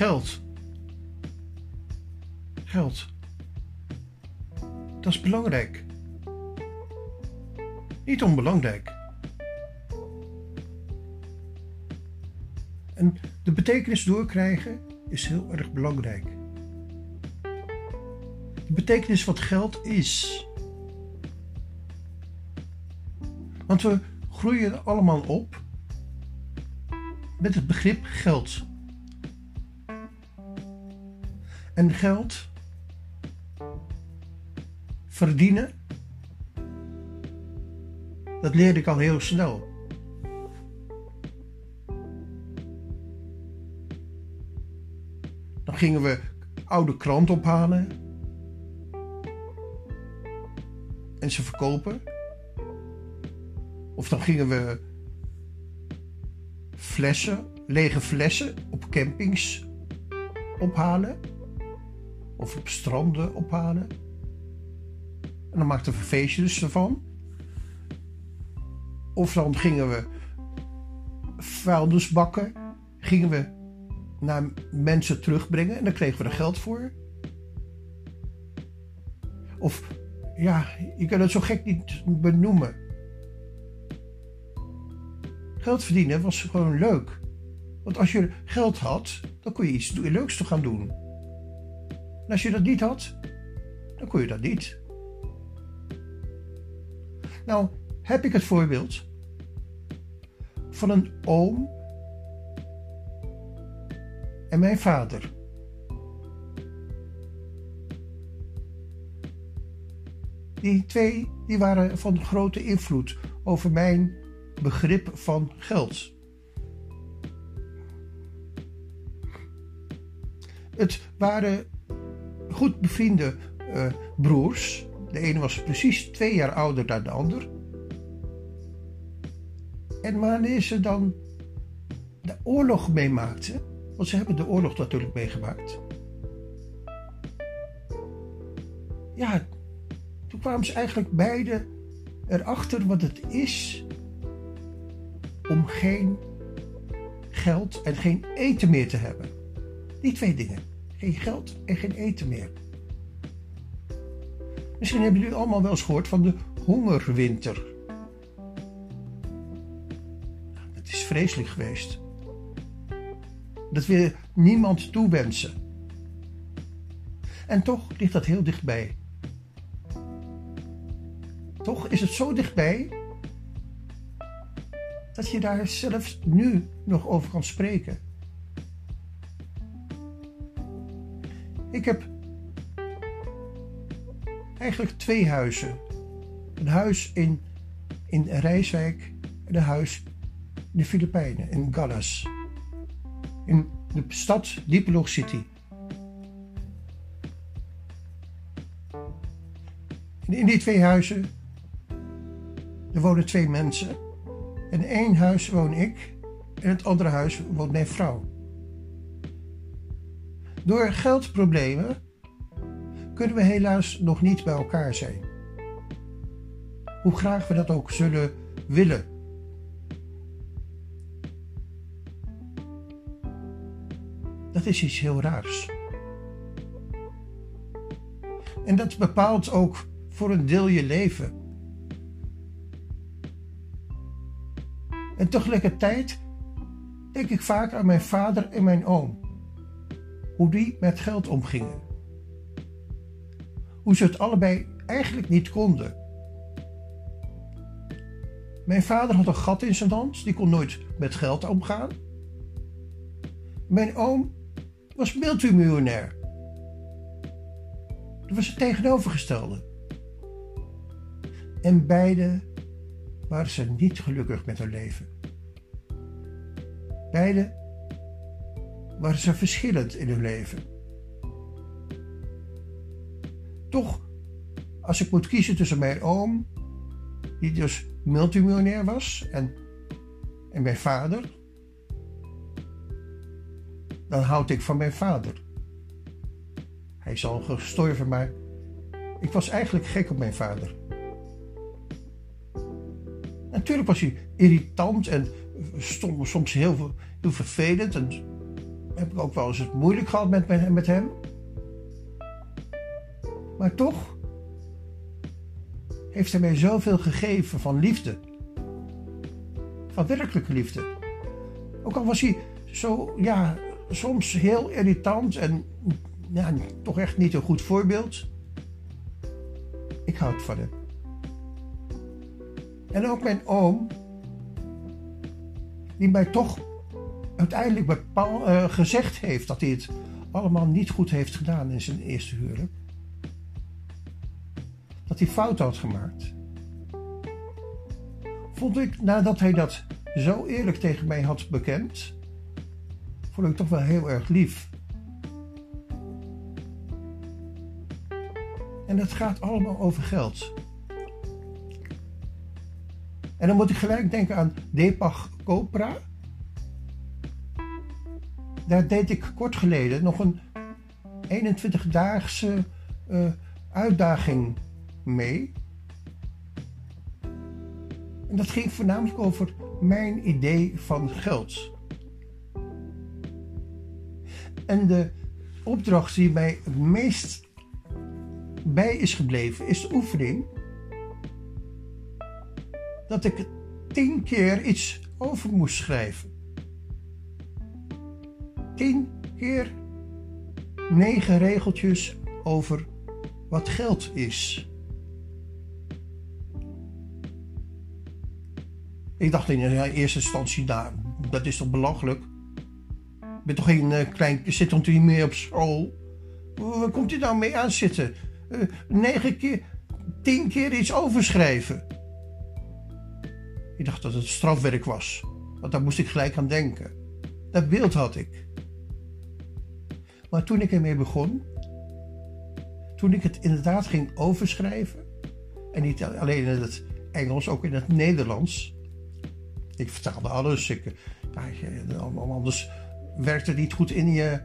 Geld. Geld. Dat is belangrijk. Niet onbelangrijk. En de betekenis doorkrijgen is heel erg belangrijk. De betekenis wat geld is. Want we groeien allemaal op met het begrip geld. En geld verdienen, dat leerde ik al heel snel. Dan gingen we oude krant ophalen en ze verkopen. Of dan gingen we flessen, lege flessen op campings ophalen. Of op stranden ophalen. En dan maakten we feestjes ervan. Of dan gingen we vuilnisbakken, gingen we naar mensen terugbrengen en dan kregen we er geld voor. Of ja, je kan het zo gek niet benoemen. Geld verdienen was gewoon leuk. Want als je geld had, dan kon je iets leuks te gaan doen. En als je dat niet had, dan kon je dat niet. Nou, heb ik het voorbeeld van een oom en mijn vader. Die twee die waren van grote invloed over mijn begrip van geld. Het waren goed bevriende uh, broers. De ene was precies twee jaar ouder dan de ander. En wanneer ze dan de oorlog meemaakten, want ze hebben de oorlog natuurlijk meegemaakt. Ja, toen kwamen ze eigenlijk beide erachter wat het is om geen geld en geen eten meer te hebben. Die twee dingen. Geen geld en geen eten meer. Misschien hebben jullie allemaal wel eens gehoord van de hongerwinter. Het is vreselijk geweest. Dat wil niemand toewensen. En toch ligt dat heel dichtbij. Toch is het zo dichtbij dat je daar zelfs nu nog over kan spreken. Ik heb eigenlijk twee huizen. Een huis in, in Rijswijk en een huis in de Filipijnen, in Gallas. In de stad Dipolog City. En in die twee huizen er wonen twee mensen. In één huis woon ik, in het andere huis woont mijn vrouw. Door geldproblemen kunnen we helaas nog niet bij elkaar zijn. Hoe graag we dat ook zullen willen. Dat is iets heel raars. En dat bepaalt ook voor een deel je leven. En tegelijkertijd denk ik vaak aan mijn vader en mijn oom. Hoe die met geld omgingen. Hoe ze het allebei eigenlijk niet konden. Mijn vader had een gat in zijn hand, die kon nooit met geld omgaan. Mijn oom was multimiljonair. Dat was het tegenovergestelde. En beide waren ze niet gelukkig met hun leven. Beide waren ze verschillend in hun leven. Toch, als ik moet kiezen tussen mijn oom, die dus multimiljonair was, en, en mijn vader, dan houd ik van mijn vader. Hij is al gestorven, maar ik was eigenlijk gek op mijn vader. Natuurlijk was hij irritant en soms heel, heel vervelend. En, heb ik ook wel eens het moeilijk gehad met, met hem. Maar toch heeft hij mij zoveel gegeven van liefde. Van werkelijke liefde. Ook al was hij zo, ja, soms heel irritant en ja, toch echt niet een goed voorbeeld. Ik houd van hem. En ook mijn oom, die mij toch uiteindelijk bepaal, uh, gezegd heeft dat hij het allemaal niet goed heeft gedaan in zijn eerste huwelijk. Dat hij fout had gemaakt. Vond ik, nadat hij dat zo eerlijk tegen mij had bekend, vond ik toch wel heel erg lief. En dat gaat allemaal over geld. En dan moet ik gelijk denken aan Depag Copra. Daar deed ik kort geleden nog een 21-daagse uh, eh, uitdaging mee. En dat ging voornamelijk over mijn idee van geld. En de opdracht die mij het meest bij is gebleven is de oefening dat ik tien keer iets over moest schrijven. Tien keer negen regeltjes over wat geld is. Ik dacht in eerste instantie, nou, dat is toch belachelijk? Ik ben toch geen uh, klein, zit toch niet meer op school? Waar komt u nou mee aan zitten? Uh, negen keer, tien keer iets overschrijven. Ik dacht dat het strafwerk was, want daar moest ik gelijk aan denken. Dat beeld had ik. Maar toen ik ermee begon, toen ik het inderdaad ging overschrijven, en niet alleen in het Engels, ook in het Nederlands. Ik vertaalde alles. Ik, ja, anders werkt het niet goed in je,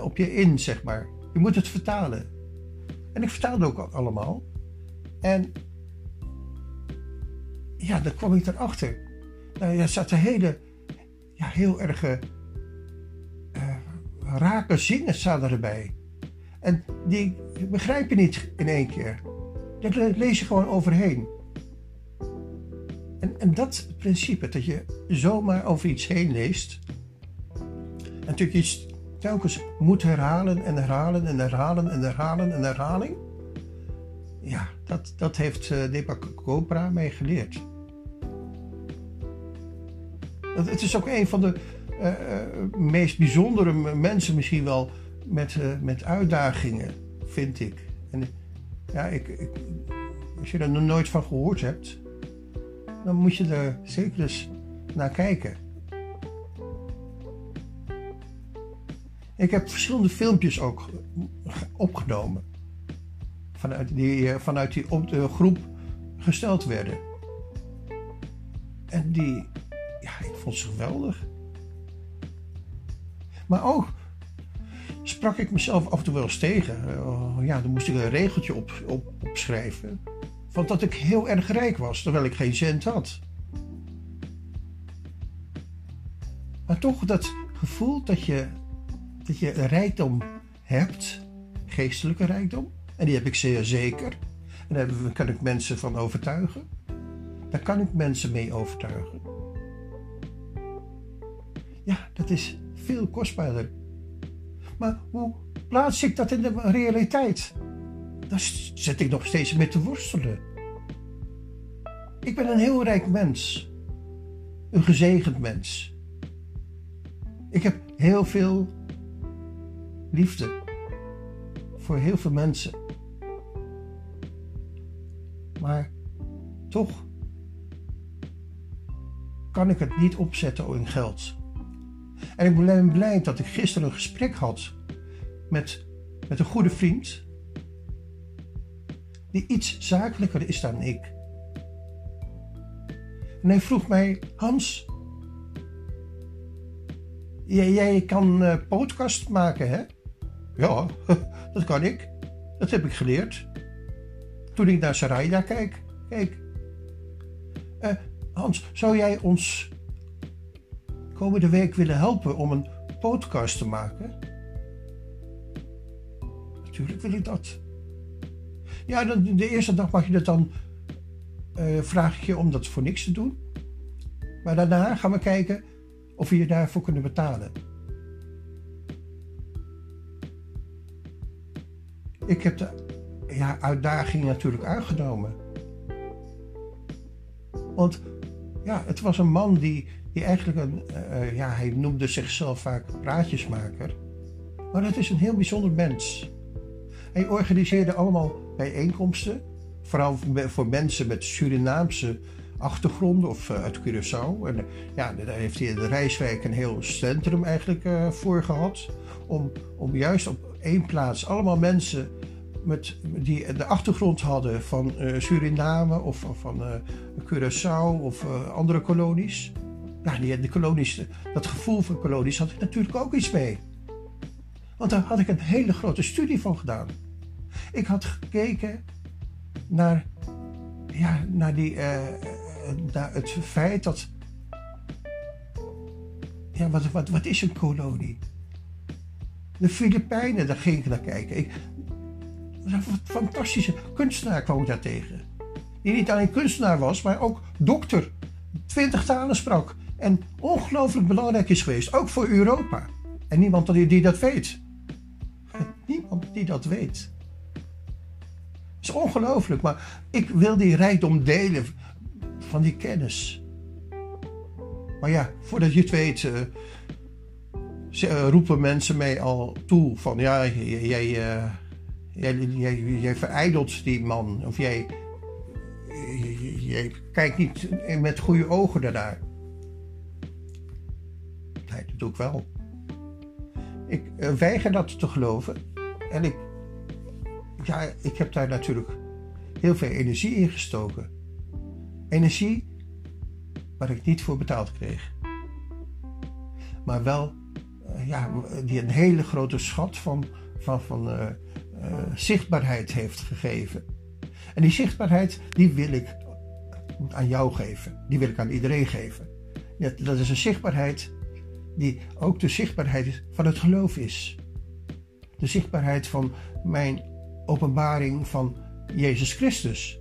op je in, zeg maar. Je moet het vertalen. En ik vertaalde ook allemaal. En ja, dan kwam ik erachter. Nou, er zaten hele, ja, heel erg rake zinnen zaten erbij. En die begrijp je niet in één keer. Dat lees je gewoon overheen. En, en dat principe, dat je zomaar over iets heen leest. En natuurlijk iets telkens moet herhalen en herhalen en herhalen en herhalen en herhaling. Ja, dat, dat heeft uh, Deepak Chopra mij geleerd. Het is ook een van de uh, meest bijzondere mensen misschien wel met, uh, met uitdagingen, vind ik. En ja, ik, ik, als je er nog nooit van gehoord hebt, dan moet je er zeker eens naar kijken. Ik heb verschillende filmpjes ook opgenomen. Vanuit die, vanuit die op de groep gesteld werden. En die, ja, ik vond ze geweldig. Maar ook sprak ik mezelf af en toe wel eens tegen. Uh, ja, dan moest ik een regeltje op, op, opschrijven. Van dat ik heel erg rijk was, terwijl ik geen cent had. Maar toch dat gevoel dat je, dat je rijkdom hebt, geestelijke rijkdom, en die heb ik zeer zeker. En daar kan ik mensen van overtuigen. Daar kan ik mensen mee overtuigen. Ja, dat is veel kostbaarder. Maar hoe plaats ik dat in de realiteit? Daar zit ik nog steeds mee te worstelen. Ik ben een heel rijk mens. Een gezegend mens. Ik heb heel veel liefde voor heel veel mensen. Maar toch kan ik het niet opzetten in geld. En ik ben blij dat ik gisteren een gesprek had met, met een goede vriend. Die iets zakelijker is dan ik. En hij vroeg mij: Hans, jij, jij kan uh, podcast maken, hè? Ja, dat kan ik. Dat heb ik geleerd. Toen ik naar Saraya kijk. Kijk. Uh, Hans, zou jij ons komende week willen helpen om een podcast te maken? Natuurlijk wil ik dat. Ja, dan, de eerste dag mag je dat dan, uh, vraag ik je om dat voor niks te doen. Maar daarna gaan we kijken of we je daarvoor kunnen betalen. Ik heb de ja, uitdaging natuurlijk aangenomen. Want ja, het was een man die, die eigenlijk een, uh, ja, hij noemde zichzelf vaak praatjesmaker. Maar het is een heel bijzonder mens. Hij organiseerde allemaal bijeenkomsten, vooral voor mensen met Surinaamse achtergronden of uh, uit Curaçao. En ja, daar heeft hij in de Rijswijk een heel centrum eigenlijk uh, voor gehad. Om, om juist op één plaats allemaal mensen met, die de achtergrond hadden van Suriname of, van uh, Curaçao of andere kolonies. Ja, die, de dat gevoel van kolonies had ik natuurlijk ook iets mee. Want daar had ik een hele grote studie van gedaan. Ik had gekeken naar, ja, naar, die, naar het feit dat. Ja, wat, wat, wat is een kolonie? De Filipijnen, daar ging ik naar kijken. Ik, een fantastische kunstenaar kwam ik daar tegen. Die niet alleen kunstenaar was, maar ook dokter. Twintig talen sprak. En ongelooflijk belangrijk is geweest, ook voor Europa. En niemand die, die dat weet. Niemand die dat weet. Het is ongelooflijk, maar ik wil die rijkdom delen van die kennis. Maar ja, voordat je het weet, uh, roepen mensen mij al toe van ja, jij, uh, Jij, jij, jij verijdelt die man. Of jij, jij, kijkt niet met goede ogen daarnaar. Doe ik wel. Ik uh, weiger dat te geloven. En ik, ja, ik heb daar natuurlijk heel veel energie in gestoken. Energie waar ik niet voor betaald kreeg. Maar wel uh, ja, die een hele grote schat van, van, van uh, zichtbaarheid heeft gegeven. En die zichtbaarheid, die wil ik aan jou geven. Die wil ik aan iedereen geven. Dat is een zichtbaarheid die ook de zichtbaarheid van het geloof is. De zichtbaarheid van mijn openbaring van Jezus Christus.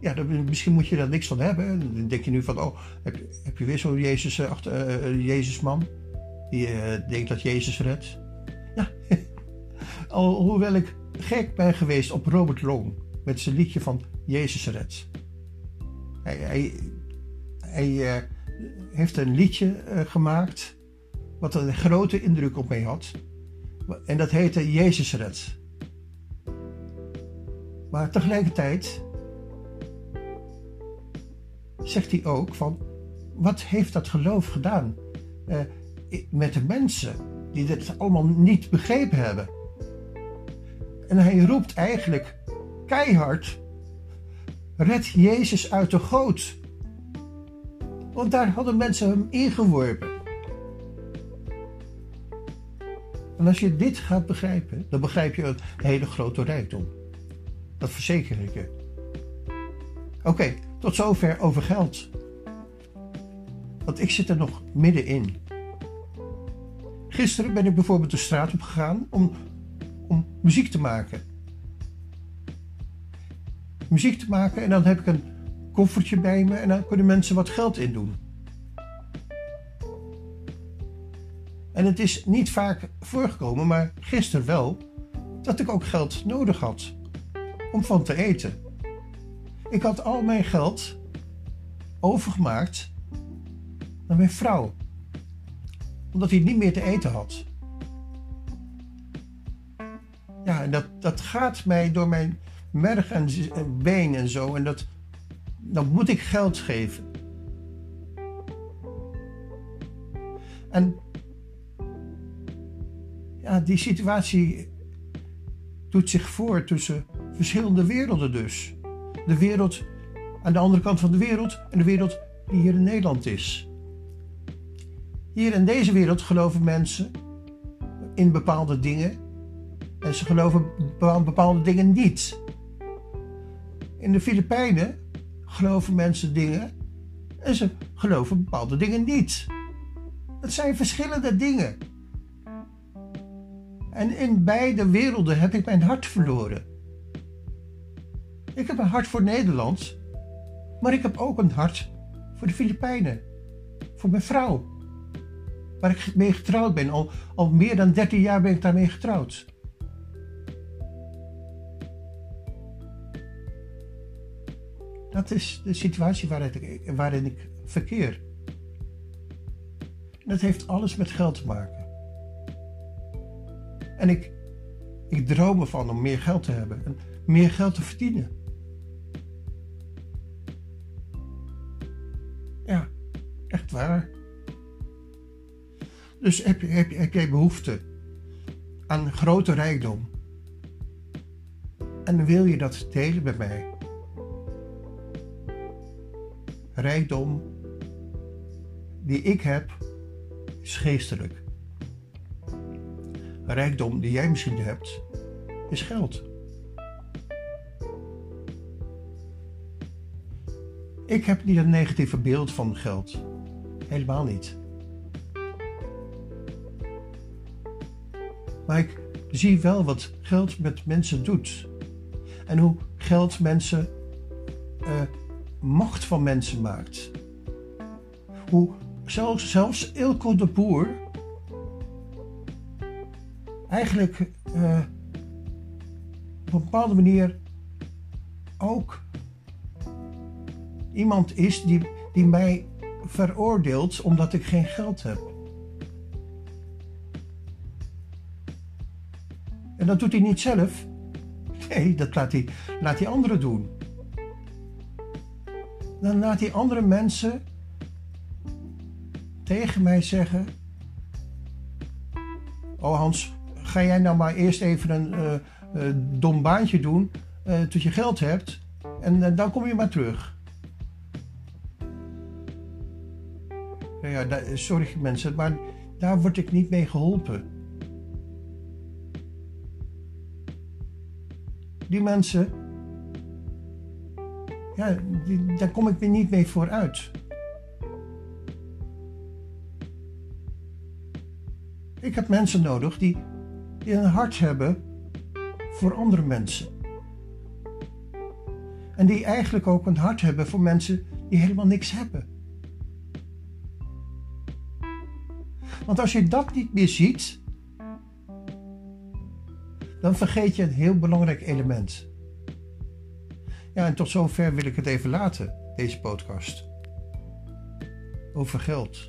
Ja, misschien moet je daar niks van hebben. Dan denk je nu van, oh, heb, heb je weer zo'n Jezus, uh, Jezusman die denkt dat Jezus redt? Ja, Alhoewel ik gek ben geweest op Robert Long met zijn liedje van Jezus Red. Hij, hij, heeft een liedje uh, gemaakt wat een grote indruk op mij had. En dat heette Jezus Red. Maar tegelijkertijd zegt hij ook van wat heeft dat geloof gedaan uh, met de mensen die dit allemaal niet begrepen hebben. En hij roept eigenlijk keihard: Red Jezus uit de goot. Want daar hadden mensen hem ingeworpen. En als je dit gaat begrijpen, dan begrijp je een hele grote rijkdom. Dat verzeker ik je. Oké, tot zover over geld. Want ik zit er nog middenin. Gisteren ben ik bijvoorbeeld de straat op gegaan om om muziek te maken. Muziek te maken en dan heb ik een koffertje bij me en dan kunnen mensen wat geld in doen. En het is niet vaak voorgekomen, maar gisteren wel, dat ik ook geld nodig had om van te eten. Ik had al mijn geld overgemaakt naar mijn vrouw, omdat hij niet meer te eten had. Ja, en dat, dat gaat mij door mijn merg en, been en zo. En dat, dan moet ik geld geven. En ja, die situatie doet zich voor tussen verschillende werelden dus. De wereld aan de andere kant van de wereld en de wereld die hier in Nederland is. Hier in deze wereld geloven mensen in bepaalde dingen en ze geloven bepaalde dingen niet. In de Filipijnen geloven mensen dingen en ze geloven bepaalde dingen niet. Het zijn verschillende dingen. En in beide werelden heb ik mijn hart verloren. Ik heb een hart voor Nederland, maar ik heb ook een hart voor de Filipijnen, voor mijn vrouw, waar ik mee getrouwd ben. Al, al meer dan 13 jaar ben ik daarmee getrouwd. Dat is de situatie waarin ik, waarin ik verkeer. dat heeft alles met geld te maken. En ik, ik droom ervan om meer geld te hebben en meer geld te verdienen. Ja, echt waar. Dus heb, je, heb, heb jij behoefte aan grote rijkdom? En wil je dat delen met mij? Rijkdom die ik heb, is geestelijk. Rijkdom die jij misschien hebt, is geld. Ik heb niet een negatieve beeld van geld. Helemaal niet. Maar ik zie wel wat geld met mensen doet. En hoe geld mensen macht van mensen maakt. Hoe zelfs, zelfs Ilko de Boer eigenlijk uh, op een bepaalde manier ook iemand is die, die mij veroordeelt omdat ik geen geld heb. En dat doet hij niet zelf. Nee, dat laat hij, laat hij anderen doen dan laat die andere mensen tegen mij zeggen: Oh Hans, ga jij nou maar eerst even een uh, dom baantje doen uh, tot je geld hebt en dan kom je maar terug. Ja, sorry mensen, maar daar word ik niet mee geholpen. Die mensen ja, daar kom ik me niet mee vooruit. Ik heb mensen nodig die, die een hart hebben voor andere mensen. En die eigenlijk ook een hart hebben voor mensen die helemaal niks hebben. Want als je dat niet meer ziet, dan vergeet je een heel belangrijk element. Ja, en tot zover wil ik het even laten, deze podcast. Over geld.